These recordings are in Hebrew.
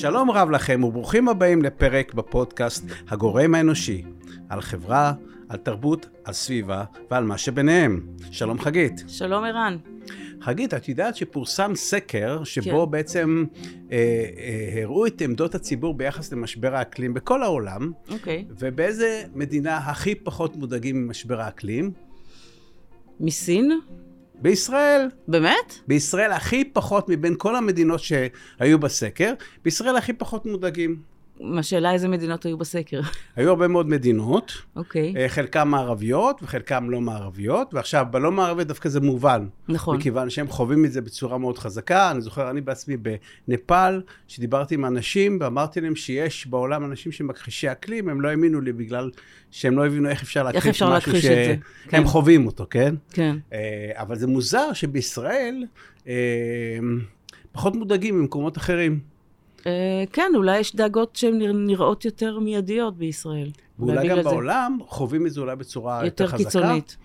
שלום רב לכם וברוכים הבאים לפרק בפודקאסט הגורם האנושי, על חברה, על תרבות, על סביבה ועל מה שביניהם. שלום חגית. שלום ערן. חגית, את יודעת שפורסם סקר שבו כן. בעצם אה, אה, הראו את עמדות הציבור ביחס למשבר האקלים בכל העולם, אוקיי. ובאיזה מדינה הכי פחות מודאגים ממשבר האקלים? מסין? בישראל. באמת? בישראל הכי פחות מבין כל המדינות שהיו בסקר, בישראל הכי פחות מודאגים. השאלה איזה מדינות היו בסקר. היו הרבה מאוד מדינות. אוקיי. Okay. חלקם מערביות וחלקם לא מערביות, ועכשיו בלא מערביות דווקא זה מובן. נכון. מכיוון שהם חווים את זה בצורה מאוד חזקה. אני זוכר, אני בעצמי בנפאל, שדיברתי עם אנשים ואמרתי להם שיש בעולם אנשים שמכחישי אקלים, הם לא האמינו לי בגלל שהם לא הבינו איך אפשר להכחיש משהו שהם כן. חווים אותו, כן? כן. אה, אבל זה מוזר שבישראל אה, פחות מודאגים ממקומות אחרים. אה, כן, אולי יש דאגות שהן נראות יותר מיידיות בישראל. ואולי גם בעולם. חווים את זה אולי בצורה יותר, יותר חזקה. קיצונית.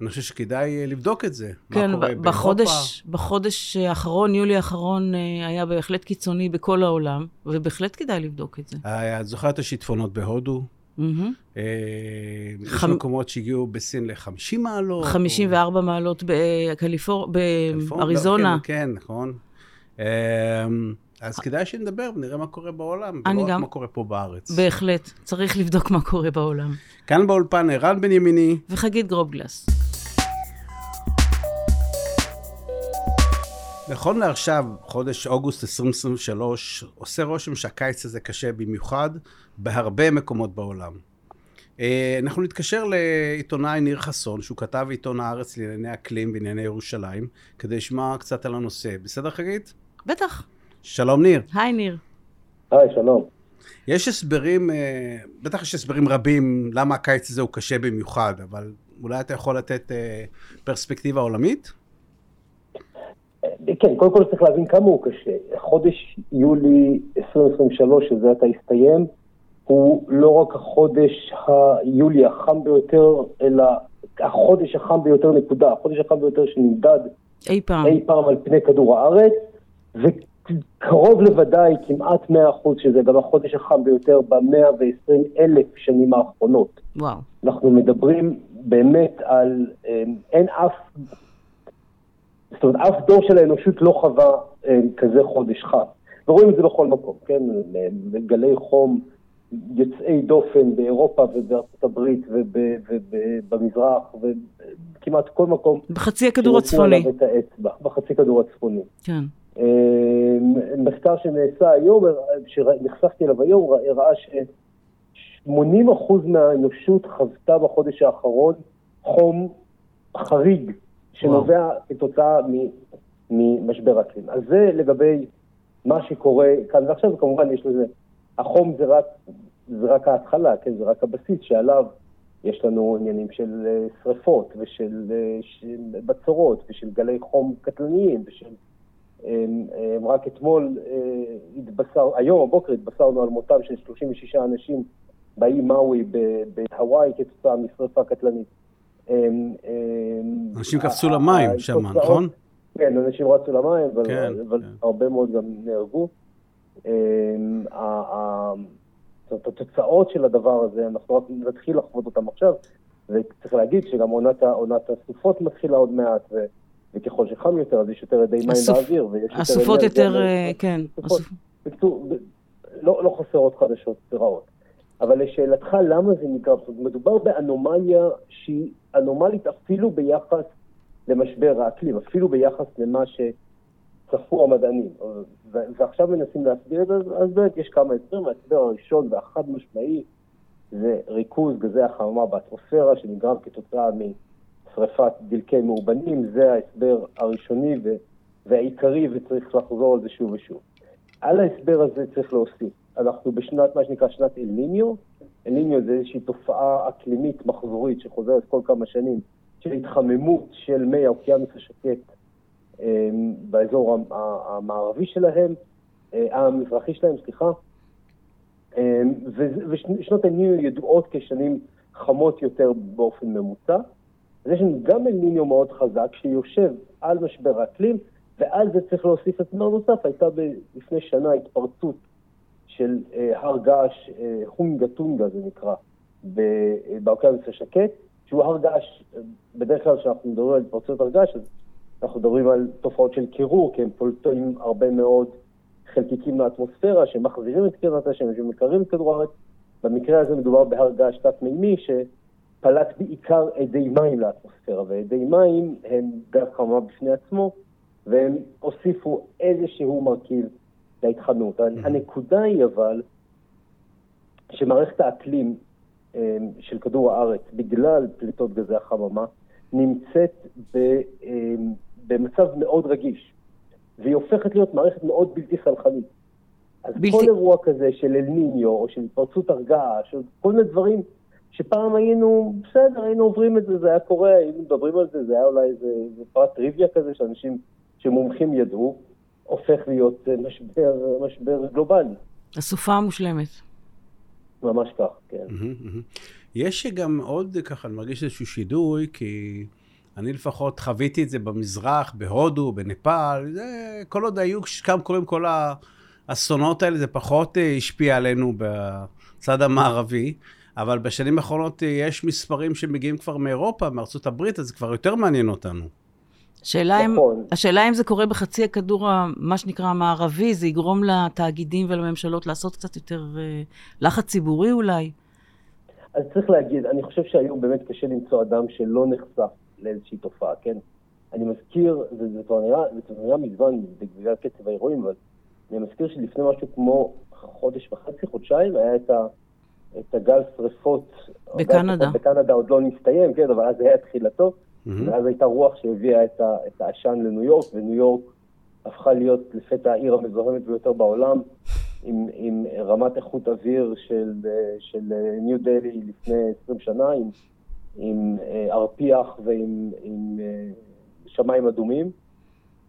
אני חושב שכדאי אה, לבדוק את זה. כן, בחודש, בחודש האחרון, יולי האחרון, אה, היה בהחלט קיצוני בכל העולם, ובהחלט כדאי לבדוק את זה. את זוכרת את השיטפונות בהודו? Mm-hmm. יש. מקומות שהגיעו בסין ל-50 מעלות. 54 או... מעלות בקליפור... באריזונה. לא, כן, כן, נכון. אז כדאי שנדבר ונראה מה קורה בעולם, ולא רק מה קורה פה בארץ. בהחלט, צריך לבדוק מה קורה בעולם. כאן באולפן ערן בן ימיני. וחגית גרובגלס. נכון לעכשיו, חודש אוגוסט 2023, עושה רושם שהקיץ הזה קשה במיוחד בהרבה מקומות בעולם. אה, אנחנו נתקשר לעיתונאי ניר חסון, שהוא כתב עיתון הארץ לענייני אקלים וענייני ירושלים, כדי לשמוע קצת על הנושא. בסדר, חגית? בטח. שלום ניר. היי ניר. היי, שלום. יש הסברים, אה, בטח יש הסברים רבים למה הקיץ הזה הוא קשה במיוחד, אבל אולי אתה יכול לתת אה, פרספקטיבה עולמית? כן, קודם כל צריך להבין כמה הוא קשה. חודש יולי 2023, שזה עתה הסתיים, הוא לא רק החודש היולי החם ביותר, אלא החודש החם ביותר נקודה, החודש החם ביותר שנמדד אי פעם, אי פעם על פני כדור הארץ, קרוב לוודאי, כמעט 100% שזה גם החודש החם ביותר ב-120 אלף שנים האחרונות. וואו. אנחנו מדברים באמת על, אמ, אין אף, זאת אומרת, אף דור של האנושות לא חווה אמ, כזה חודש חם. ורואים את זה בכל מקום, כן? גלי חום יוצאי דופן באירופה ובארצות הברית ובמזרח וכמעט כל מקום. בחצי הכדור הצפוני. בחצי כדור הצפוני. כן. אמ, מחקר שנעשה היום, שנחשפתי אליו היום, הראה ש-80% מהאנושות חוותה בחודש האחרון חום חריג, שנובע כתוצאה ממשבר אקלים. אז זה לגבי מה שקורה כאן ועכשיו, וכמובן יש לזה, החום זה רק, זה רק ההתחלה, כן, זה רק הבסיס שעליו יש לנו עניינים של אה, שריפות ושל אה, של בצורות ושל גלי חום קטלניים ושל רק אתמול אה, התבשר, היום בבוקר התבשרנו על מותם של 36 אנשים באי מאווי בהוואי כתוצאה משרפה קטלנית. אנשים קפצו למים שם, נכון? כן, אנשים רצו למים, אבל, כן, אבל כן. הרבה מאוד גם נהרגו. זאת התוצאות של הדבר הזה, אנחנו רק נתחיל לחוות אותם עכשיו, וצריך להגיד שגם עונת הסופות מתחילה עוד מעט, וככל שחם יותר, אז יש יותר ידי מים. באוויר, ויש יותר... הסופות יותר, אה, כן. בקיצור, לא, לא חסרות חדשות רעות. אבל לשאלתך, למה זה נקרא? מדובר באנומליה שהיא אנומלית אפילו ביחס למשבר האקלים, אפילו ביחס למה שצפו המדענים. ועכשיו מנסים להסביר את זה, אז באמת יש כמה הסברים. ההסבר הראשון והחד משמעי זה ריכוז גזי החממה באטמוספירה שנגרם כתוצאה מ... שרפת דלקי מאובנים, זה ההסבר הראשוני והעיקרי וצריך לחזור על זה שוב ושוב. על ההסבר הזה צריך להוסיף, אנחנו בשנת, מה שנקרא שנת אל-ניניו, אל-ניניו זה איזושהי תופעה אקלימית מחזורית שחוזרת כל כמה שנים, של התחממות של מי האוקיינוס השקט אה, באזור המערבי שלהם, אה, המזרחי שלהם, סליחה, אה, ושנות אל-ניניו ידועות כשנים חמות יותר באופן ממוצע. אז יש לנו גם אל מאוד חזק שיושב על משבר האקלים, ועל זה צריך להוסיף הסבר נוסף, הייתה ב- לפני שנה התפרצות של הר געש, חונגה טונגה זה נקרא, באוקיינוס השקט, שהוא הר געש, בדרך כלל כשאנחנו מדברים על התפרצויות הר געש, אז אנחנו מדברים על תופעות של קירור, כי הם פולטים הרבה מאוד חלקיקים לאטמוספירה שמחזירים את קרנת השמש ומקררים את כדור הארץ. במקרה הזה מדובר בהר געש תת-מימי שפלט בעיקר אדי מים לאטמוספירה, ואדי מים הם גז חממה בפני עצמו, והם הוסיפו איזשהו מרכיב להתחממות. Mm-hmm. הנקודה היא אבל שמערכת האקלים אמ, של כדור הארץ, בגלל פליטות גזי החממה, נמצאת אמ, במצב מאוד רגיש, והיא הופכת להיות מערכת מאוד בלתי סלחנית. אז בלתי... כל אירוע כזה של אל ניניו, או של התפרצות הרגעה, של כל מיני דברים שפעם היינו, בסדר, היינו עוברים את זה, זה היה קורה, היינו מדברים על זה, זה היה אולי איזה, איזה פרט טריוויה כזה שאנשים שמומחים ידעו, הופך להיות אה, משבר, משבר גלובלי. הסופה המושלמת. ממש כך, כן. יש גם עוד, ככה, אני מרגיש איזשהו שידוי, כי אני לפחות חוויתי את זה במזרח, בהודו, בנפאל, זה, כל עוד היו, כמה קוראים כל האסונות האלה, זה פחות אה, השפיע עלינו בצד המערבי. אבל בשנים האחרונות אה, יש מספרים שמגיעים כבר מאירופה, מארצות הברית, אז זה כבר יותר מעניין אותנו. השאלה אם, נכון. השאלה אם זה קורה בחצי הכדור, מה שנקרא המערבי, זה יגרום לתאגידים ולממשלות לעשות קצת יותר אה, לחץ ציבורי אולי? אז צריך להגיד, אני חושב שהיום באמת קשה למצוא אדם שלא נחשף לאיזושהי תופעה, כן? אני מזכיר, וזה כבר נראה, זה נראה מזמן בגלל קצב האירועים, אבל אני מזכיר שלפני משהו כמו חודש וחצי, חודשיים, היה את, ה, את הגל שריפות. בקנדה. בקנדה עוד לא נסתיים, כן, אבל אז זה היה תחילתו. Mm-hmm. ואז הייתה רוח שהביאה את, ה, את העשן לניו יורק, וניו יורק הפכה להיות לפתע העיר המזוהמת ביותר בעולם, עם, עם רמת איכות אוויר של, של ניו דלי לפני 20 שנה, עם, עם ארפיח ועם עם שמיים אדומים,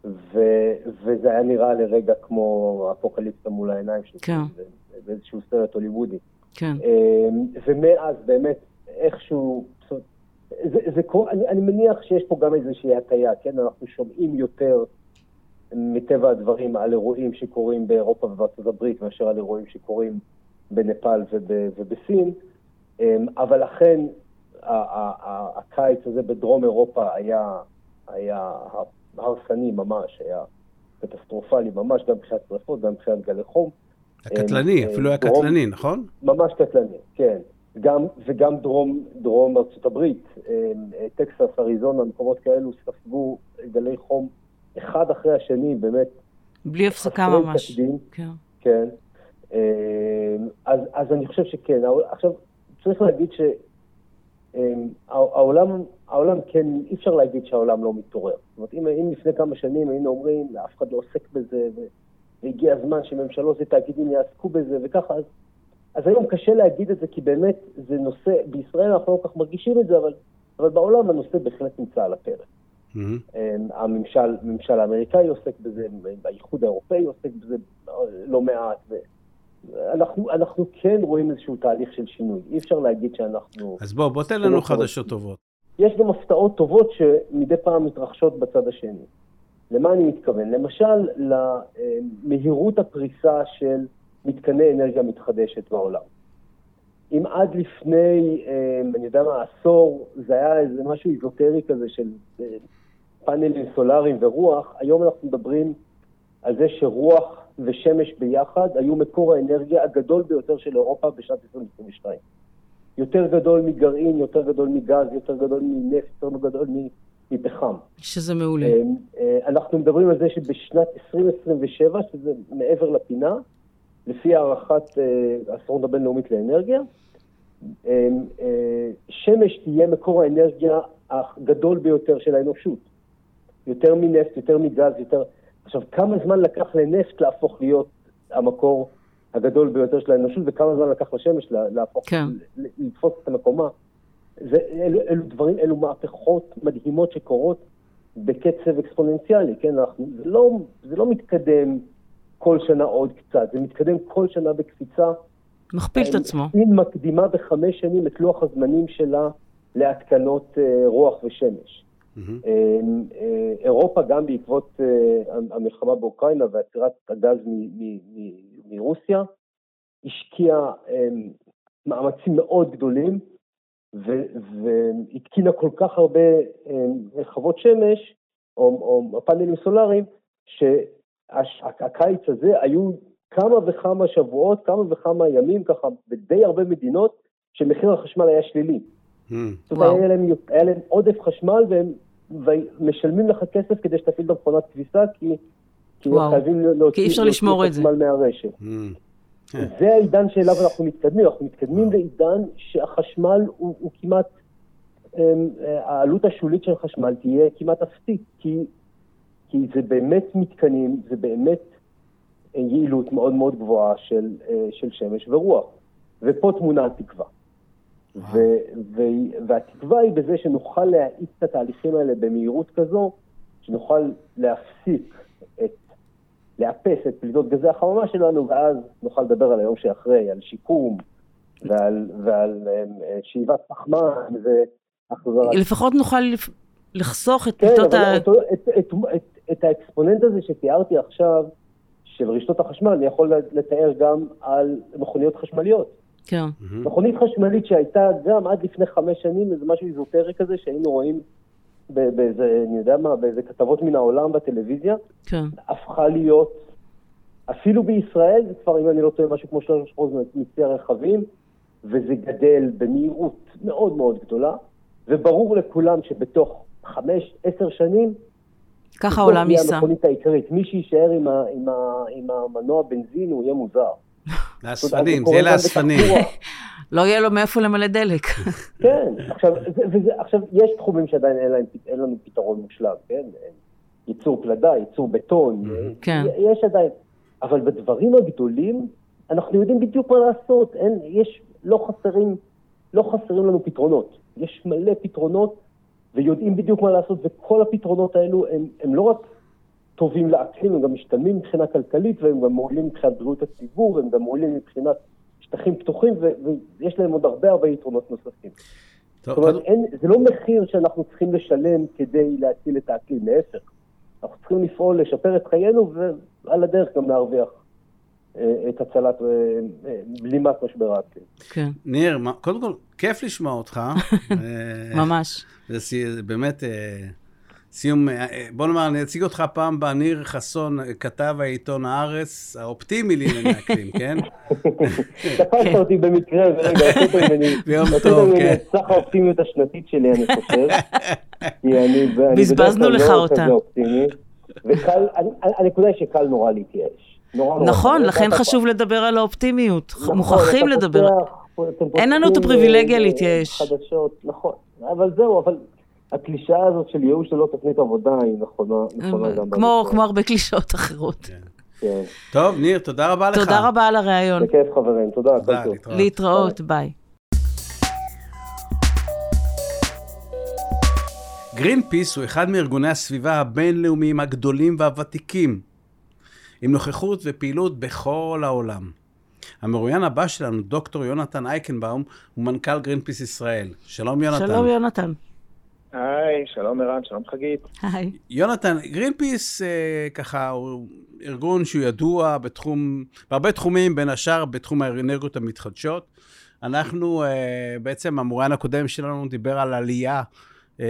ו, וזה היה נראה לרגע כמו אפוקליפסה מול העיניים שלי, כן. באיזשהו סרט הוליוודי. כן. ומאז באמת איכשהו זה, זה, אני, אני מניח שיש פה גם איזושהי הטיה, כן? אנחנו שומעים יותר מטבע הדברים על אירועים שקורים באירופה ובארצות הברית מאשר על אירועים שקורים בנפאל וב, ובסין, אמ, אבל אכן הקיץ הזה בדרום אירופה היה, היה הרסני ממש, היה קטסטרופלי ממש, גם מבחינת שרפות, גם מבחינת גלי חום. הקטלני, אמ, אפילו היה קטלני, נכון? ממש קטלני, כן. גם, וגם דרום, דרום ארצות הברית, אה, טקסס, אריזונה, מקומות כאלו ספגו גלי חום אחד אחרי השני, באמת. בלי הפסקה ממש. תקדים, כן. כן. אה, אז, אז אני חושב שכן. עכשיו, צריך להגיד שהעולם, אה, העולם כן, אי אפשר להגיד שהעולם לא מתעורר. זאת אומרת, אם, אם לפני כמה שנים היינו אומרים, אף אחד לא עוסק בזה, והגיע הזמן שממשלות ותאגידים יעסקו בזה, וככה, אז אז היום קשה להגיד את זה, כי באמת זה נושא, בישראל אנחנו לא כל כך מרגישים את זה, אבל, אבל בעולם הנושא בהחלט נמצא על הפרק. Mm-hmm. הממשל, הממשל האמריקאי עוסק בזה, האיחוד האירופאי עוסק בזה לא מעט. אנחנו, אנחנו כן רואים איזשהו תהליך של שינוי, אי אפשר להגיד שאנחנו... אז בוא, בוא תן לנו חדשות טובות. יש גם הפתעות טובות שמדי פעם מתרחשות בצד השני. למה אני מתכוון? למשל, למהירות הפריסה של מתקני אנרגיה מתחדשת בעולם. אם עד לפני, אה, אני יודע מה, עשור, זה היה איזה משהו איזוטרי כזה של אה, פאנלים סולאריים ורוח, היום אנחנו מדברים על זה שרוח ושמש ביחד היו מקור האנרגיה הגדול ביותר של אירופה בשנת 2022. יותר גדול מגרעין, יותר גדול מגז, יותר גדול מנפט, יותר גדול מפחם. שזה מעולה. אה, אנחנו מדברים על זה שבשנת 2027, שזה מעבר לפינה, לפי הערכת אה, הסוכנות הבינלאומית לאנרגיה, אה, אה, שמש תהיה מקור האנרגיה הגדול ביותר של האנושות. יותר מנפט, יותר מגז, יותר... עכשיו, כמה זמן לקח לנפט להפוך להיות המקור הגדול ביותר של האנושות, וכמה זמן לקח לשמש להפוך, כן. לתפוס את המקומה. זה, אלו, אלו דברים, אלו מהפכות מדהימות שקורות בקצב אקספוננציאלי, כן? אנחנו, זה, לא, זה לא מתקדם כל שנה עוד קצת. זה מתקדם כל שנה בקפיצה. מכפיל את עצמו. סין מקדימה בחמש שנים את לוח הזמנים שלה להתקנות אה, רוח ושמש. Mm-hmm. אירופה, גם בעקבות המלחמה באוקראינה ועצירת הגז מרוסיה, השקיעה מאמצים מאוד גדולים והתקינה כל כך הרבה חוות שמש או, או פאנלים סולאריים, שהקיץ הזה היו כמה וכמה שבועות, כמה וכמה ימים, ככה בדי הרבה מדינות, שמחיר החשמל היה שלילי. Mm, זאת אומרת, היה להם, היה להם עודף חשמל והם משלמים לך כסף כדי שתפעיל את המכונת כביסה, כי, כי חייבים להוציא את חשמל מהרשת. Mm. זה העידן שאליו אנחנו מתקדמים, אנחנו מתקדמים לעידן שהחשמל הוא, הוא כמעט, אמ, העלות השולית של חשמל תהיה כמעט אפסית, כי, כי זה באמת מתקנים, זה באמת יעילות מאוד מאוד גבוהה של, אה, של שמש ורוח. ופה תמונה התקווה. ו, ו, והתקווה היא בזה שנוכל להאיץ את התהליכים האלה במהירות כזו, שנוכל להפסיק לאפס את פליטות גזי החממה שלנו, ואז נוכל לדבר על היום שאחרי, על שיקום ועל, ועל אה, שאיבת פחמן והחזרה. לפחות נוכל לחסוך את כן, פליטות ה... את, את, את, את, את האקספוננט הזה שתיארתי עכשיו, של רשתות החשמל, אני יכול לתאר גם על מכוניות חשמליות. כן. מכונית חשמלית שהייתה גם עד לפני חמש שנים, איזה משהו איזוטרי כזה, שהיינו רואים באיזה, אני יודע מה, באיזה כתבות מן העולם בטלוויזיה, כן. הפכה להיות, אפילו בישראל, זה כבר, אם אני לא טועה, משהו כמו 3% מצי הרכבים, וזה גדל במהירות מאוד מאוד גדולה, וברור לכולם שבתוך חמש, עשר שנים, ככה העולם ייסע. המכונית העיקרית. מי שיישאר עם, ה, עם, ה, עם המנוע בנזין, הוא יהיה מוזר. לאספנים, זה יהיה לאספנים. לא יהיה לו מאיפה למלא דלק. כן, עכשיו, זה, וזה, עכשיו, יש תחומים שעדיין אין, להם, אין לנו פתרון מושלם, כן? ייצור פלדה, ייצור בטון, כן. יש עדיין, אבל בדברים הגדולים, אנחנו יודעים בדיוק מה לעשות, אין, יש, לא חסרים, לא חסרים לנו פתרונות. יש מלא פתרונות, ויודעים בדיוק מה לעשות, וכל הפתרונות האלו הם, הם לא רק טובים לאקלים, הם גם משתלמים מבחינה כלכלית, והם גם מועילים מבחינת בריאות הציבור, והם גם מועילים מבחינת שטחים פתוחים, ויש להם עוד הרבה הרבה יתרונות נוספים. טוב, זאת אומרת, אין, זה לא מחיר שאנחנו צריכים לשלם כדי להציל את האקלים, להפך. אנחנו צריכים לפעול, לשפר את חיינו, ועל הדרך גם להרוויח אה, את הצלת, אה, אה, בלימת משבר האקלים. כן. ניר, קודם כל, כיף לשמוע אותך. ממש. זה באמת... סיום, אה, אה, בוא נאמר, אני אציג אותך פעם בניר חסון, כתב העיתון הארץ, האופטימי לענייני אקלים, כן? תפסת אותי במקרה, ורגע, עשית ממני... ביום טוב, כן. סך האופטימיות השנתית שלי, אני חושב. בזבזנו לך לא אותה. וקל, הנקודה היא שקל נורא להתייאש. נכון, לכן חשוב לדבר על האופטימיות. נכון, מוכרחים לדבר. אין לנו את הפריבילגיה אה, להתייאש. נכון, אבל זהו, אבל הקלישאה הזאת של ייאוש ללא תוכנית עבודה היא נכונה, נכונה גם כמו, כמו הרבה קלישאות אחרות. כן. כן. טוב, ניר, תודה רבה לך. תודה רבה על הריאיון. בכיף חברים, תודה, תודה להתראות. להתראות, ביי. גרין פיס הוא אחד מארגוני הסביבה הבינלאומיים הגדולים והוותיקים, עם נוכחות ופעילות בכל העולם. המרואיין הבא שלנו, דוקטור יונתן אייקנבאום, הוא מנכ"ל גרין פיס ישראל. שלום יונתן. שלום יונתן. היי, שלום ערן, שלום חגית. היי. יונתן, גרינפיס אה, ככה הוא ארגון שהוא ידוע בתחום, בהרבה תחומים, בין השאר בתחום האנרגיות המתחדשות. אנחנו, אה, בעצם המוראיין הקודם שלנו דיבר על עלייה, אה,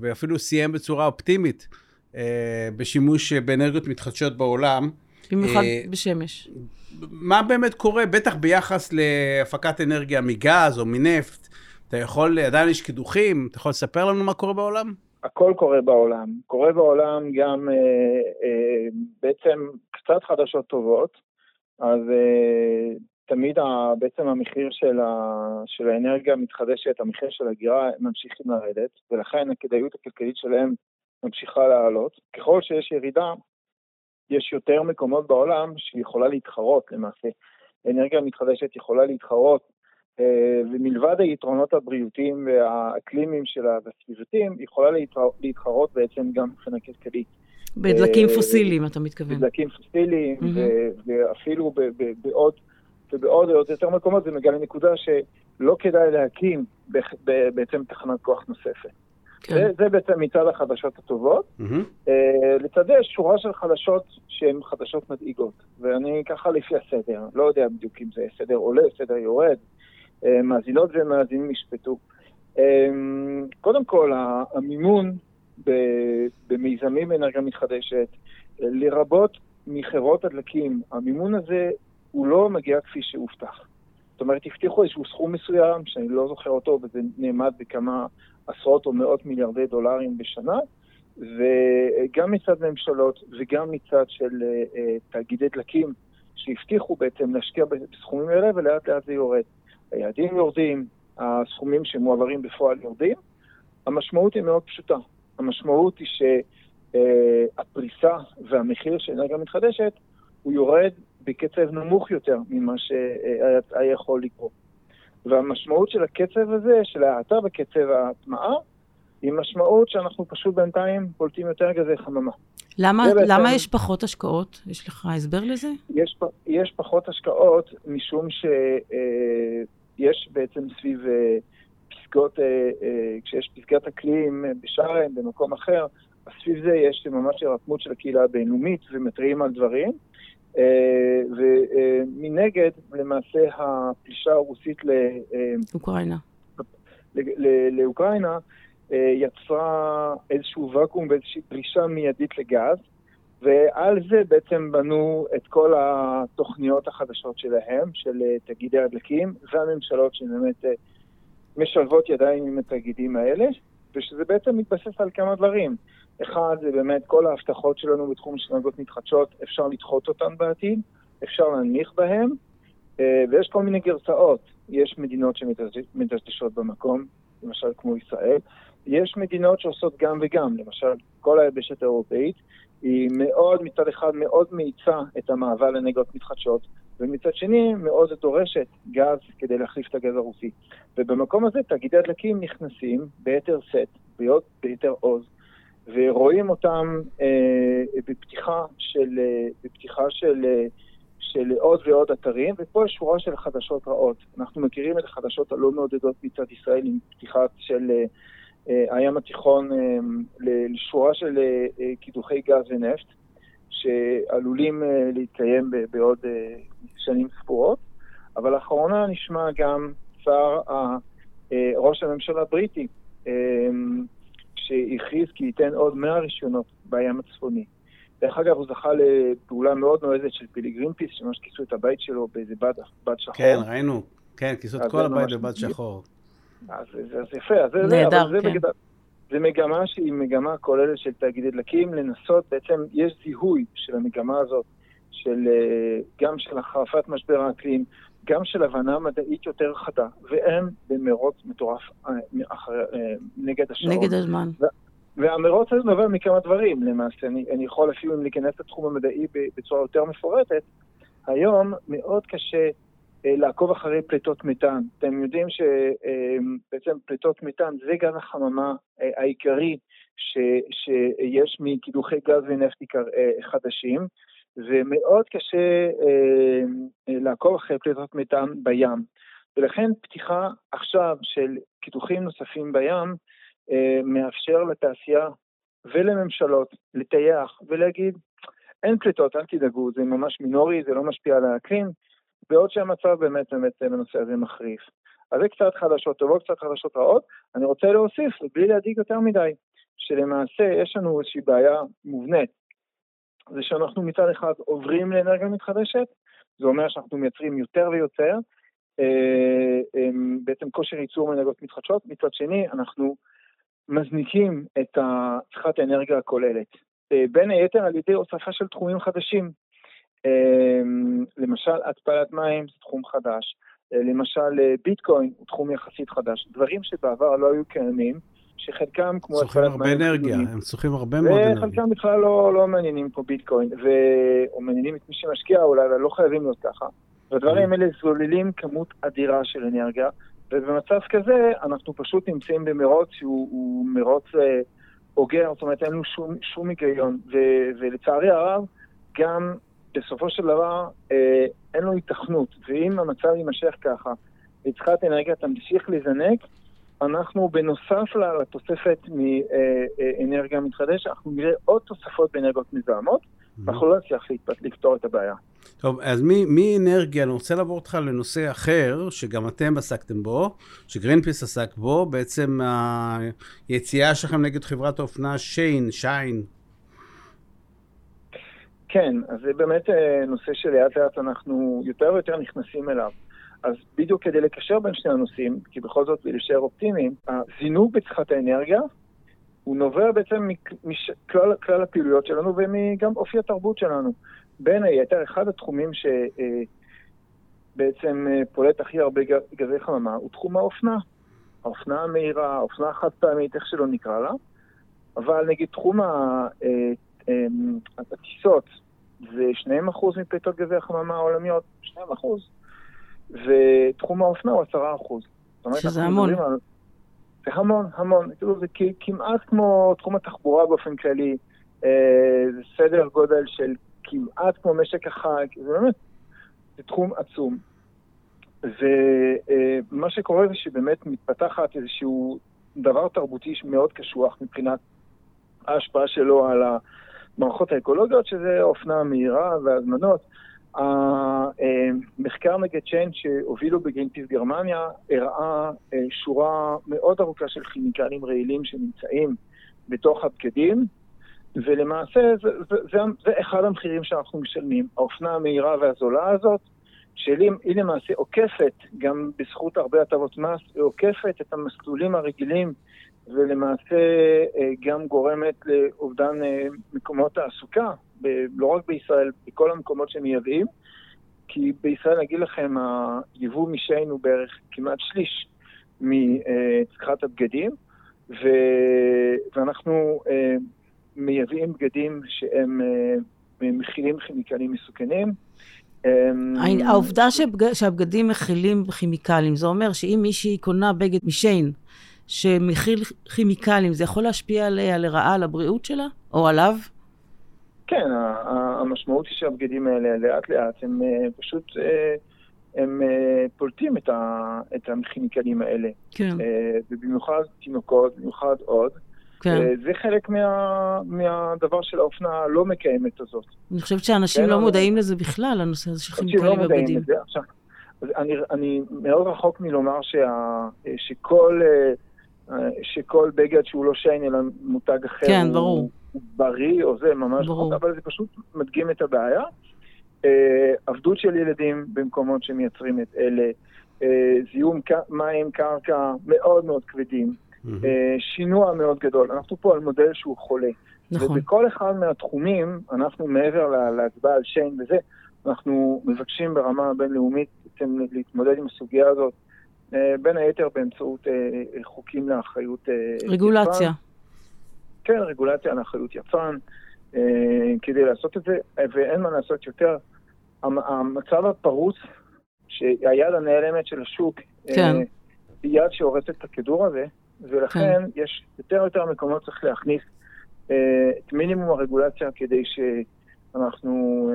ואפילו סיים בצורה אופטימית אה, בשימוש באנרגיות מתחדשות בעולם. במיוחד אה, בשמש. מה באמת קורה, בטח ביחס להפקת אנרגיה מגז או מנפט? אתה יכול, עדיין יש קידוחים, אתה יכול לספר לנו מה קורה בעולם? הכל קורה בעולם. קורה בעולם גם אה, אה, בעצם קצת חדשות טובות, אז אה, תמיד ה, בעצם המחיר של, ה, של האנרגיה המתחדשת, המחיר של הגירה, ממשיכים לרדת, ולכן הכדאיות הכלכלית שלהם ממשיכה לעלות. ככל שיש ירידה, יש יותר מקומות בעולם שיכולה להתחרות למעשה. אנרגיה מתחדשת יכולה להתחרות ומלבד היתרונות הבריאותיים והאקלימיים שלה והסביבתיים, היא יכולה להתחרות בעצם גם מבחינה כלכלית. בדלקים אה, פוסיליים, אתה מתכוון. בדלקים פוסיליים, ואפילו בעוד, ובעוד יותר מקומות זה מגיע לנקודה שלא כדאי להקים בעצם תחנת כוח נוספת. כן. זה, זה בעצם מצד החדשות הטובות. Mm-hmm. לצד יש שורה של חדשות שהן חדשות מדאיגות, ואני ככה לפי הסדר, לא יודע בדיוק אם זה סדר עולה, סדר יורד, אה, מאזינות ומאזינים ישפטו. קודם כל, המימון במיזמים באנרגיה מתחדשת, לרבות מחברות הדלקים, המימון הזה הוא לא מגיע כפי שהובטח. זאת אומרת, הבטיחו איזשהו סכום מסוים, שאני לא זוכר אותו, וזה נעמד בכמה עשרות או מאות מיליארדי דולרים בשנה, וגם מצד ממשלות וגם מצד של uh, תאגידי דלקים, שהבטיחו בעצם להשקיע בסכומים האלה, ולאט לאט זה יורד. היעדים יורדים, הסכומים שמועברים בפועל יורדים. המשמעות היא מאוד פשוטה. המשמעות היא שהפריסה והמחיר של אנרגיה מתחדשת הוא יורד בקצב נמוך יותר ממה שהיה יכול לקרות. והמשמעות של הקצב הזה, של ההאטה בקצב ההטמעה, היא משמעות שאנחנו פשוט בינתיים פולטים יותר גזי חממה. למה, בעצם, למה יש פחות השקעות? יש לך הסבר לזה? יש, יש פחות השקעות משום שיש אה, בעצם סביב אה, פסגות, אה, כשיש פסגת אקלים בשארם, במקום אחר, אז סביב זה יש ממש הירתמות של הקהילה הבינלאומית ומתריעים על דברים. אה, ומנגד, למעשה, הפלישה הרוסית לאוקראינה, לאוקראינה אה, יצרה איזשהו ואקום ואיזושהי פלישה מיידית לגז, ועל זה בעצם בנו את כל התוכניות החדשות שלהם, של אה, תאגידי הדלקים, והממשלות שבאמת משלבות ידיים עם התאגידים האלה, ושזה בעצם מתבסס על כמה דברים. אחד, זה באמת כל ההבטחות שלנו בתחום של אנרגיות מתחדשות, אפשר לדחות אותן בעתיד, אפשר להנמיך בהן, אה, ויש כל מיני גרסאות. יש מדינות שמדשדשות במקום, למשל כמו ישראל. יש מדינות שעושות גם וגם, למשל כל היבשת האירופאית, היא מאוד, מצד אחד מאוד מאיצה את המעבר לאנרגיות מתחדשות, ומצד שני מאוד דורשת גז כדי להחליף את הגז הרוסי. ובמקום הזה תאגידי הדלקים נכנסים ביתר סט, ביתר עוז, ורואים אותם אה, בפתיחה של, אה, בפתיחה של, אה, של עוד ועוד אתרים, ופה יש שורה של חדשות רעות. אנחנו מכירים את החדשות הלא מעודדות מצד ישראל עם פתיחה של אה, הים התיכון אה, לשורה של אה, אה, קידוחי גז ונפט, שעלולים אה, להתקיים בעוד אה, שנים ספורות, אבל לאחרונה נשמע גם שר אה, ראש הממשלה הבריטי, אה, שהכריז כי ייתן עוד 100 רישיונות בים הצפוני. דרך אגב, הוא זכה לפעולה מאוד נועזת של פילי גרינפיס, שממש כיסו את הבית שלו באיזה בד, בד שחור. כן, ראינו. כן, כיסו את כל הבית בבד שחור. אז זה יפה, אז זה, נהדר, זה, כן. זה מגמה שהיא מגמה כוללת של תאגידי דלקים, לנסות, בעצם יש זיהוי של המגמה הזאת, של, אה, גם של החרפת משבר האקלים, גם של הבנה מדעית יותר חדה, והם במרוץ מטורף אה, אה, נגד השעון. נגד הזמן. והמרוץ הזה נובע מכמה דברים למעשה. אני, אני יכול אפילו אם להיכנס לתחום המדעי בצורה יותר מפורטת. היום מאוד קשה לעקוב אחרי פליטות מתאן. אתם יודעים שבעצם אה, פליטות מתאן זה גז החממה אה, העיקרי ש, שיש מקידוחי גז ונפט אה, חדשים. ומאוד קשה אה, אה, לעקוב אחרי פליטות מתאן בים. ולכן פתיחה עכשיו של קידוחים נוספים בים אה, מאפשר לתעשייה ולממשלות לטייח ולהגיד, אין פליטות, אל תדאגו, זה ממש מינורי, זה לא משפיע על האקלים, בעוד שהמצב באמת באמת בנושא הזה מחריף. אז זה קצת חדשות טובות, קצת חדשות רעות. אני רוצה להוסיף, בלי להדאיג יותר מדי, שלמעשה יש לנו איזושהי בעיה מובנית זה שאנחנו מצד אחד עוברים לאנרגיה מתחדשת, זה אומר שאנחנו מייצרים יותר ויותר, אה, אה, בעצם כושר ייצור מאנרגיות מתחדשות, מצד שני אנחנו מזניקים את צריכת האנרגיה הכוללת, אה, בין היתר על ידי הוספה של תחומים חדשים. למשל, התפלת מים זה תחום חדש, למשל ביטקוין הוא תחום יחסית חדש, דברים שבעבר לא היו קיימים, שחלקם כמו... צורכים הרבה אנרגיה, הם צורכים הרבה מאוד אנרגיה. וחלקם בכלל לא, לא מעניינים כמו ביטקוין, ו... או מעניינים את מי שמשקיע אולי, אבל לא חייבים להיות ככה. והדברים האלה זוללים כמות אדירה של אנרגיה, ובמצב כזה אנחנו פשוט נמצאים במרוץ שהוא מרוץ אה, הוגר, זאת אומרת אין לנו שום, שום היגיון, ו... ולצערי הרב, גם בסופו של דבר אה, אין לו התכנות, ואם המצב יימשך ככה, וצריכת אנרגיה תמשיך לזנק, אנחנו בנוסף לתוספת מאנרגיה מתחדשת, אנחנו נראה עוד תוספות באנרגיות מזהמות, ואנחנו לא נצליח לפתור את הבעיה. טוב, אז מאנרגיה, אני רוצה לעבור אותך לנושא אחר, שגם אתם עסקתם בו, שגרינפיס עסק בו, בעצם היציאה שלכם נגד חברת האופנה שיין, שיין. כן, אז זה באמת אה, נושא שלאט לאט אנחנו יותר ויותר נכנסים אליו. אז בדיוק כדי לקשר בין שני הנושאים, כי בכל זאת להישאר אופטימיים, הזינוק בצריכת האנרגיה הוא נובע בעצם מכלל הפעילויות שלנו ומגם אופי התרבות שלנו. בין היתר, אחד התחומים שבעצם אה, אה, פולט הכי הרבה גזי חממה הוא תחום האופנה. האופנה המהירה, האופנה החד פעמית, איך שלא נקרא לה. אבל נגיד תחום הטיסות זה 2% מפליטות גזי החממה העולמיות, 2%, ותחום האופנה הוא 10%. שזה המון. על... זה המון, המון. תראו, זה כמעט כמו תחום התחבורה באופן כללי. אה, זה סדר גודל של כמעט כמו משק החג, זה באמת, זה תחום עצום. ומה שקורה זה שבאמת מתפתחת איזשהו דבר תרבותי מאוד קשוח מבחינת ההשפעה שלו על המערכות האקולוגיות, שזה אופנה מהירה והזמנות. המחקר נגד צ'יין שהובילו בגרינפיס גרמניה הראה אה, שורה מאוד ארוכה של כימיקלים רעילים שנמצאים בתוך הבגדים, ולמעשה זה, זה, זה, זה אחד המחירים שאנחנו משלמים. האופנה המהירה והזולה הזאת, שהיא למעשה עוקפת, גם בזכות הרבה הטבות מס, היא עוקפת את המסלולים הרגילים ולמעשה אה, גם גורמת לאובדן אה, מקומות תעסוקה, לא רק בישראל, בכל המקומות שמייבאים, כי בישראל, אגיד לכם, היבוא משיין הוא בערך כמעט שליש מצריכת הבגדים, ו... ואנחנו אה, מייבאים בגדים שהם מכילים כימיקלים מסוכנים. העובדה שהבגדים מכילים כימיקלים, זה אומר שאם מישהי קונה בגד משיין, שמכיל כימיקלים, זה יכול להשפיע עליה לרעה על הבריאות שלה? או עליו? כן, המשמעות היא שהבגדים האלה לאט לאט הם אה, פשוט, אה, הם אה, פולטים את הכימיקלים האלה. כן. ובמיוחד תינוקות, במיוחד עוד. כן. זה חלק מה, מהדבר של האופנה הלא מקיימת הזאת. אני חושבת שאנשים כן, לא מודעים לזה בכלל, הנושא הזה של כימיקלים. לא. עכשיו, אני, אני מאוד רחוק מלומר שה, שכל... שכל בגד שהוא לא שיין אלא מותג אחר כן, הוא, ברור. הוא בריא או זה, ממש ברור. אבל זה פשוט מדגים את הבעיה. Uh, עבדות של ילדים במקומות שמייצרים את אלה, uh, זיהום מים, קרקע מאוד מאוד כבדים, mm-hmm. uh, שינוע מאוד גדול. אנחנו פה על מודל שהוא חולה. נכון. ובכל אחד מהתחומים, אנחנו מעבר להצבעה על שיין וזה, אנחנו מבקשים ברמה הבינלאומית להתמודד עם הסוגיה הזאת אה, בין היתר באמצעות אה, חוקים לאחריות... אה, רגולציה. יפן. כן, רגולציה לאחריות יפן, כדי לעשות את זה, ואין מה לעשות יותר. המצב הפרוץ, שהיד הנעלמת של השוק, כן. היא יד שהורסת את הכדור הזה, ולכן כן. יש יותר ויותר מקומות צריך להכניס את מינימום הרגולציה כדי שאנחנו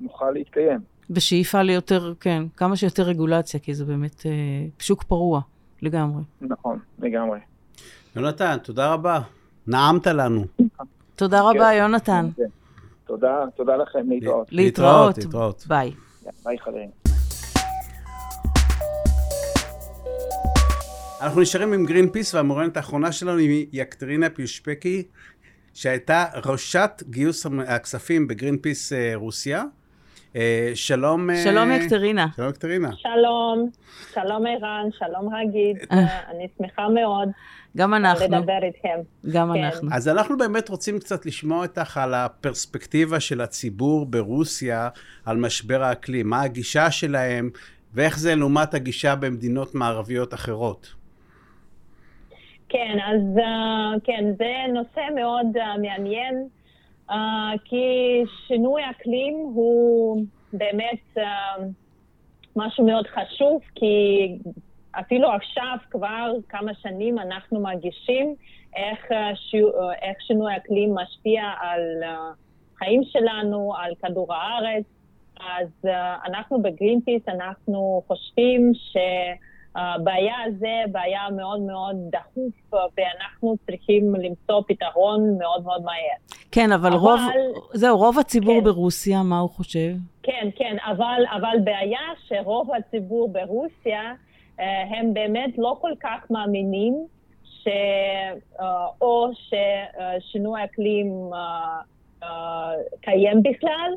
נוכל להתקיים. בשאיפה ליותר, כן, כמה שיותר רגולציה, כי זה באמת אה, שוק פרוע לגמרי. נכון, לגמרי. יונתן, תודה רבה. נעמת לנו. תודה רבה, כן. יונתן. כן. תודה, תודה לכם, להתראות. להתראות, להתראות. ביי. ביי, חברים. אנחנו נשארים עם גרין פיס, והמרואיינת האחרונה שלנו היא יקטרינה פיושפקי, שהייתה ראשת גיוס הכספים בגרין פיס אה, רוסיה. אה, שלום... אה, שלום יקטרינה. שלום יקטרינה. שלום, שלום ערן, שלום רגיד, אה. אני שמחה מאוד. גם אנחנו. לדבר איתכם. גם כן. אנחנו. אז אנחנו באמת רוצים קצת לשמוע אותך על הפרספקטיבה של הציבור ברוסיה על משבר האקלים, מה הגישה שלהם, ואיך זה לעומת הגישה במדינות מערביות אחרות. כן, אז כן, זה נושא מאוד מעניין. Uh, כי שינוי אקלים הוא באמת uh, משהו מאוד חשוב, כי אפילו עכשיו, כבר כמה שנים, אנחנו מרגישים איך, ש... איך שינוי אקלים משפיע על החיים שלנו, על כדור הארץ. אז uh, אנחנו בגרינפיס, אנחנו חושבים הבעיה הזה בעיה מאוד מאוד דחוף, ואנחנו צריכים למצוא פתרון מאוד מאוד מהר. כן, אבל, אבל רוב, זהו, רוב הציבור כן. ברוסיה, מה הוא חושב? כן, כן, אבל, אבל בעיה שרוב הציבור ברוסיה, הם באמת לא כל כך מאמינים ש... או ששינוי אקלים קיים בכלל,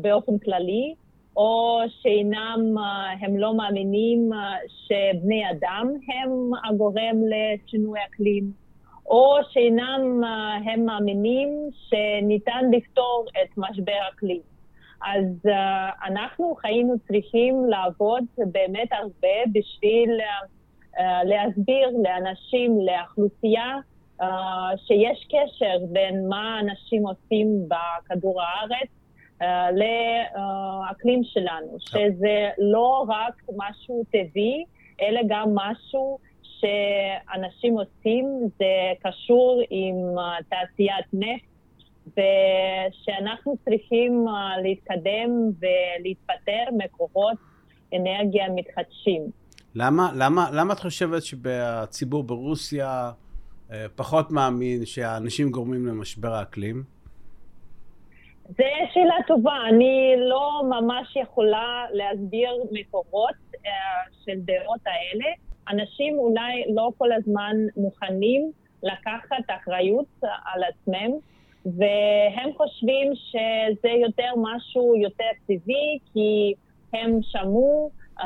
באופן כללי, או שאינם, הם לא מאמינים שבני אדם הם הגורם לשינוי אקלים, או שאינם הם מאמינים שניתן לפתור את משבר אקלים. אז uh, אנחנו היינו צריכים לעבוד באמת הרבה בשביל uh, להסביר לאנשים, לאוכלוסייה, uh, שיש קשר בין מה אנשים עושים בכדור הארץ לאקלים שלנו, שזה לא רק משהו טבעי, אלא גם משהו שאנשים עושים, זה קשור עם uh, תעשיית נפט. ושאנחנו צריכים uh, להתקדם ולהתפטר מקורות אנרגיה מתחדשים. למה, למה, למה את חושבת שהציבור ברוסיה פחות מאמין שהאנשים גורמים למשבר האקלים? זו שאלה טובה. אני לא ממש יכולה להסביר מקורות uh, של דעות האלה. אנשים אולי לא כל הזמן מוכנים לקחת אחריות על עצמם. והם חושבים שזה יותר משהו יותר טבעי, כי הם שמעו uh,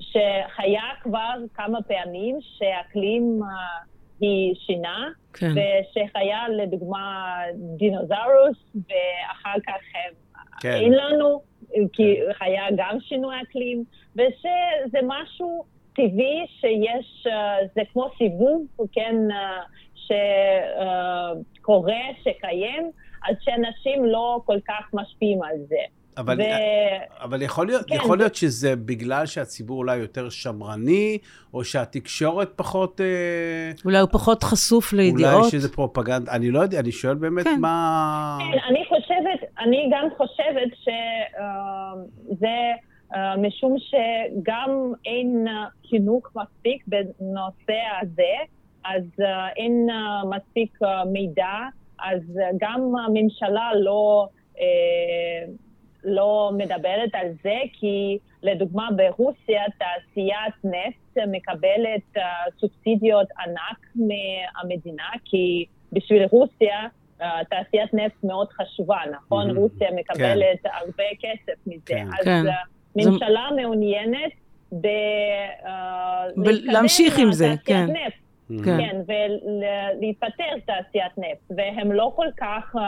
שהיה כבר כמה פעמים שאקלים uh, היא שינה, כן. ושחיה לדוגמה דינוזאורוס, ואחר כך הם כן. אין לנו, כי כן. היה גם שינוי אקלים, ושזה משהו טבעי שיש, uh, זה כמו סיבוב, כן, uh, שקורה, שקיים, אז שאנשים לא כל כך משפיעים על זה. אבל, ו... אבל יכול, להיות, כן, יכול להיות שזה בגלל שהציבור אולי יותר שמרני, או שהתקשורת פחות... אה, אולי הוא פחות חשוף לידיעות. אולי שזה פרופגנדה, אני לא יודע, אני שואל באמת כן. מה... כן, אני חושבת, אני גם חושבת שזה... Uh, uh, משום שגם אין חינוך מספיק בנושא הזה, אז אין מספיק מידע, אז גם הממשלה לא, לא מדברת על זה, כי לדוגמה ברוסיה תעשיית נפט מקבלת uh, סובסידיות ענק מהמדינה, כי בשביל רוסיה uh, תעשיית נפט מאוד חשובה, נכון? Mm-hmm. רוסיה מקבלת כן. הרבה כסף מזה. כן. אז כן. ממשלה זה... מעוניינת ב... Uh, להמשיך עם זה, כן. נפט. Mm-hmm. כן, כן ולהיפטר תעשיית נפט, והם לא כל כך, uh,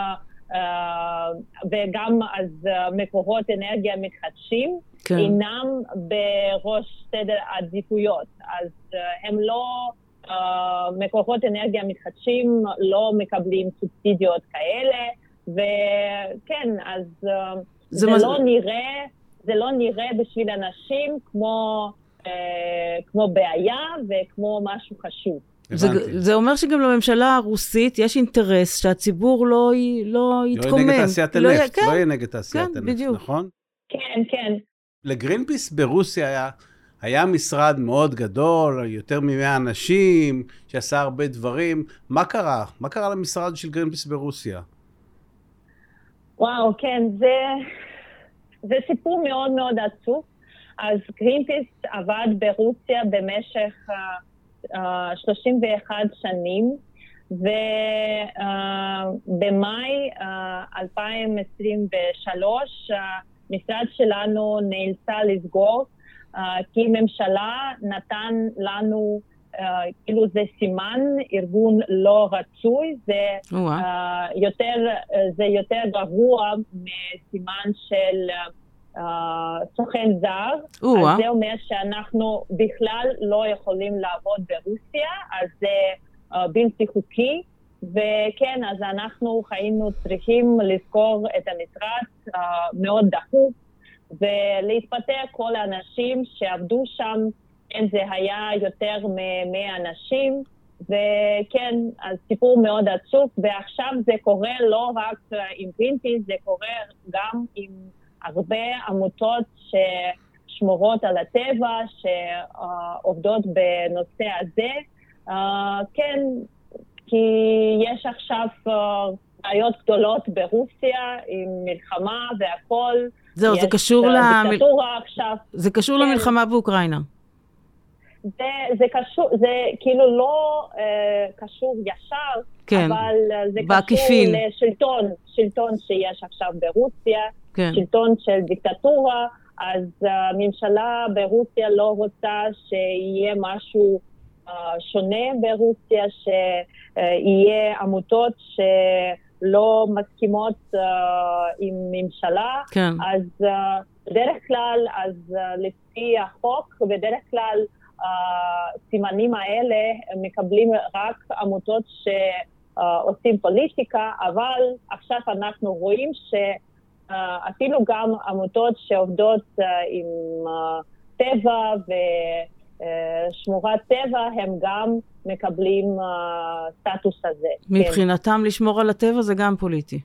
וגם אז uh, מקורות אנרגיה מתחדשים, כן. אינם בראש סדר העדיפויות, אז uh, הם לא, מקורות אנרגיה מתחדשים לא מקבלים סובסידיות כאלה, וכן, אז זה, זה מז... לא נראה, זה לא נראה בשביל אנשים כמו... כמו בעיה וכמו משהו חשוב. זה, זה אומר שגם לממשלה הרוסית יש אינטרס שהציבור לא, לא יתקומם. לא יהיה נגד תעשיית לא הנפט, לא, כן, לא יהיה נגד תעשיית כן, הנפט, בדיוק. נכון? כן, כן. לגרינפיס ברוסיה היה, היה משרד מאוד גדול, יותר מ-100 אנשים, שעשה הרבה דברים. מה קרה? מה קרה למשרד של גרינפיס ברוסיה? וואו, כן, זה, זה סיפור מאוד מאוד עצוב. אז גרינפיס עבד ברוסיה במשך... אה, 31 שנים, ובמאי 2023 המשרד שלנו נאלצה לסגור, כי ממשלה נתן לנו Uh, כאילו זה סימן ארגון לא רצוי, זה, יותר, זה יותר גרוע מסימן של סוכן זר, אז זה אומר שאנחנו בכלל לא יכולים לעבוד ברוסיה, אז זה uh, בלתי חוקי, וכן, אז אנחנו היינו צריכים לזכור את המשרד uh, מאוד דחוף, ולהתפטר כל האנשים שעבדו שם, כן, זה היה יותר מ-100 אנשים, וכן, אז סיפור מאוד עצוב, ועכשיו זה קורה לא רק עם גרינפיס, זה קורה גם עם... הרבה עמותות ש, שמורות על הטבע שעובדות בנושא הזה. כן, כי יש עכשיו בעיות גדולות ברוסיה עם מלחמה והכול. זהו, זה קשור ל... דיקטטורה עכשיו. זה קשור כן. למלחמה באוקראינה. זה, זה קשור, זה כאילו לא אה, קשור ישר, כן, אבל זה בעקיפין. קשור לשלטון, שלטון שיש עכשיו ברוסיה, כן. שלטון של דיקטטורה, אז הממשלה ברוסיה לא רוצה שיהיה משהו uh, שונה ברוסיה, שיהיה עמותות שלא מסכימות uh, עם ממשלה, כן. אז uh, בדרך כלל, אז uh, לפי החוק, בדרך כלל הסימנים האלה מקבלים רק עמותות שעושים פוליטיקה, אבל עכשיו אנחנו רואים שאפילו גם עמותות שעובדות עם טבע ושמורת טבע, הם גם מקבלים סטטוס הזה. מבחינתם כן. לשמור על הטבע זה גם פוליטי.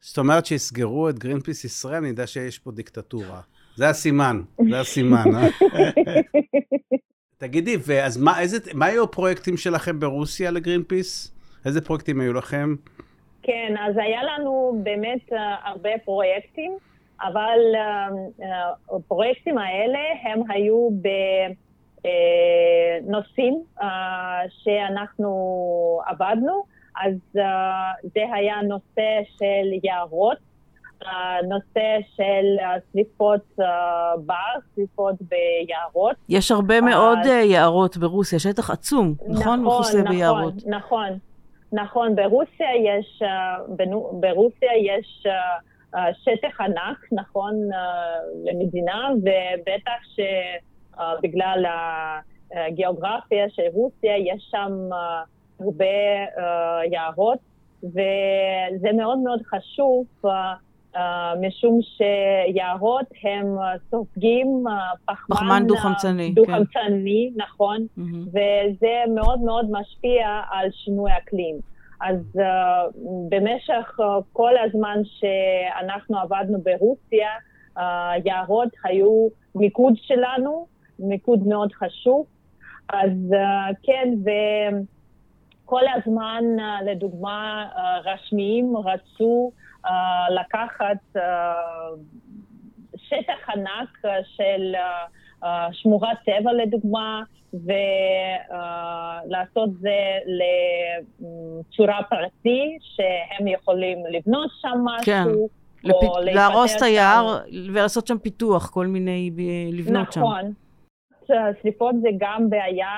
זאת אומרת שיסגרו את גרינפיס ישראל, אני יודע שיש פה דיקטטורה. זה הסימן, זה הסימן. אה? תגידי, ואז מה, איזה, מה היו הפרויקטים שלכם ברוסיה לגרינפיס? איזה פרויקטים היו לכם? כן, אז היה לנו באמת uh, הרבה פרויקטים, אבל הפרויקטים uh, uh, האלה הם היו בנושאים שאנחנו עבדנו, אז זה היה נושא של יערות, הנושא של שריפות בר, שריפות ביערות. יש הרבה מאוד אה, יערות ברוסיה, שטח עצום, נכון? נכון, נכון, ביערות. נכון, נכון. ברוסיה יש, אה, ברוסיה יש אה, שטח ענק, נכון, למדינה, ובטח שבגלל הגיאוגרפיה של רוסיה יש שם הרבה יערות, וזה מאוד מאוד חשוב. אה, משום שיערות הם אה, סופגים uh, פחמן, פחמן דו-חמצני, דו-חמצני, כן. נכון, mm-hmm. וזה מאוד מאוד משפיע על שינוי אקלים. אז uh, במשך uh, כל הזמן שאנחנו עבדנו ברוסיה, uh, היו מיקוד שלנו, מיקוד מאוד חשוב. אז uh, כן, וכל הזמן, uh, לדוגמה, uh, רשמיים רצו אה, לקחת אה, שטח ענק של אה, שמורת טבע לדוגמה, ולעשות זה לצורה פרטי, שהם יכולים לבנות שם משהו. כן. לפ... להרוס את היער ולעשות שם פיתוח, כל מיני, לבנות נכון. שם. נכון. שריפות זה גם בעיה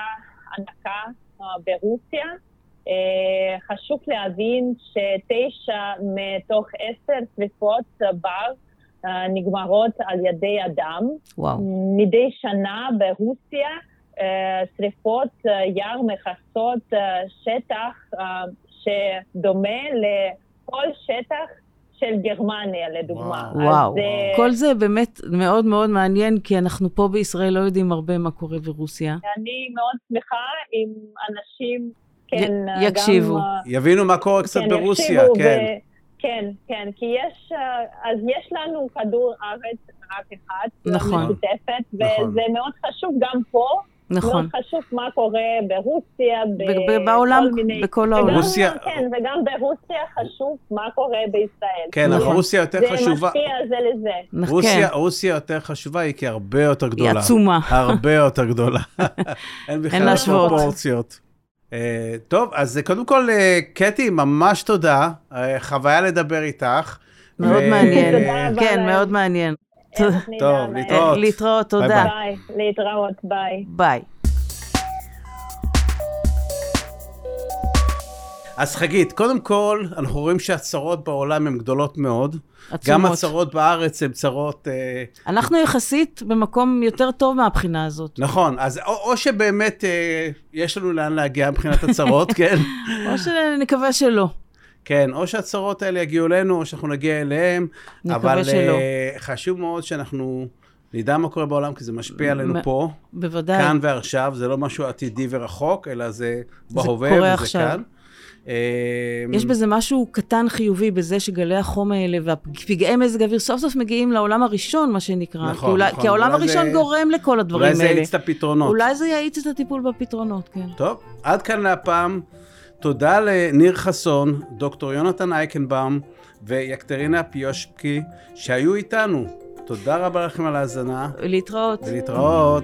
ענקה ברוסיה. אה, חשוב להבין שתשע מתוך עשר שריפות בר אה, נגמרות על ידי אדם. וואו. מדי שנה ברוסיה אה, שריפות יער מכסות שטח שדומה לכל שטח של גרמניה, לדוגמה. וואו, וואו. זה... כל זה באמת מאוד מאוד מעניין, כי אנחנו פה בישראל לא יודעים הרבה מה קורה ברוסיה. אני מאוד שמחה עם אנשים כן, י- יקשיבו. גם, יבינו מה קורה קצת כן, ברוסיה, כן. ו... כן, כן, כי יש, אז יש לנו כדור ארץ רק אחד, נכון, משותפת, נכון. וזה מאוד חשוב גם פה. נכון. מאוד חשוב מה קורה ברוסיה, בעולם, מיני... בכל העולם. רוסיה... כן, וגם ברוסיה חשוב מה קורה בישראל. כן, אבל רוסיה יותר זה חשובה. זה משפיע זה לזה. נכון. רוסיה, כן. רוסיה יותר חשובה, היא כי הרבה יותר גדולה. היא עצומה. הרבה יותר גדולה. אין בכלל פרופורציות. אה, טוב, אז קודם כל, אה, קטי, ממש תודה. אה, חוויה לדבר איתך. מאוד מעניין. כן, מאוד מעניין. טוב, להתראות. להתראות, תודה. ביי, להתראות, ביי. ביי. אז חגית, קודם כל, אנחנו רואים שהצרות בעולם הן גדולות מאוד. עצומות. גם הצרות בארץ הן צרות... אה, אנחנו יחסית במקום יותר טוב מהבחינה הזאת. נכון, אז או, או שבאמת אה, יש לנו לאן להגיע מבחינת הצרות, כן? או שנקווה שלא. כן, או שהצרות האלה יגיעו אלינו, או שאנחנו נגיע אליהם. נקווה אבל, שלא. אבל חשוב מאוד שאנחנו נדע מה קורה בעולם, כי זה משפיע עלינו פה. בוודאי. כאן ועכשיו, זה לא משהו עתידי ורחוק, אלא זה בהווה וזה עכשיו. כאן. יש בזה משהו קטן חיובי בזה שגלי החום האלה והפגעי מזג האוויר סוף סוף מגיעים לעולם הראשון, מה שנקרא. נכון, כי, נכון. כי העולם אולי הראשון זה- גורם לכל הדברים האלה. אולי זה יאיץ את הפתרונות. אולי זה יאיץ את הטיפול בפתרונות, כן. טוב, עד כאן להפעם. תודה לניר חסון, דוקטור יונתן אייקנבאום ויקטרינה פיושקי שהיו איתנו. תודה רבה לכם על ההאזנה, להתראות. ולהתראות.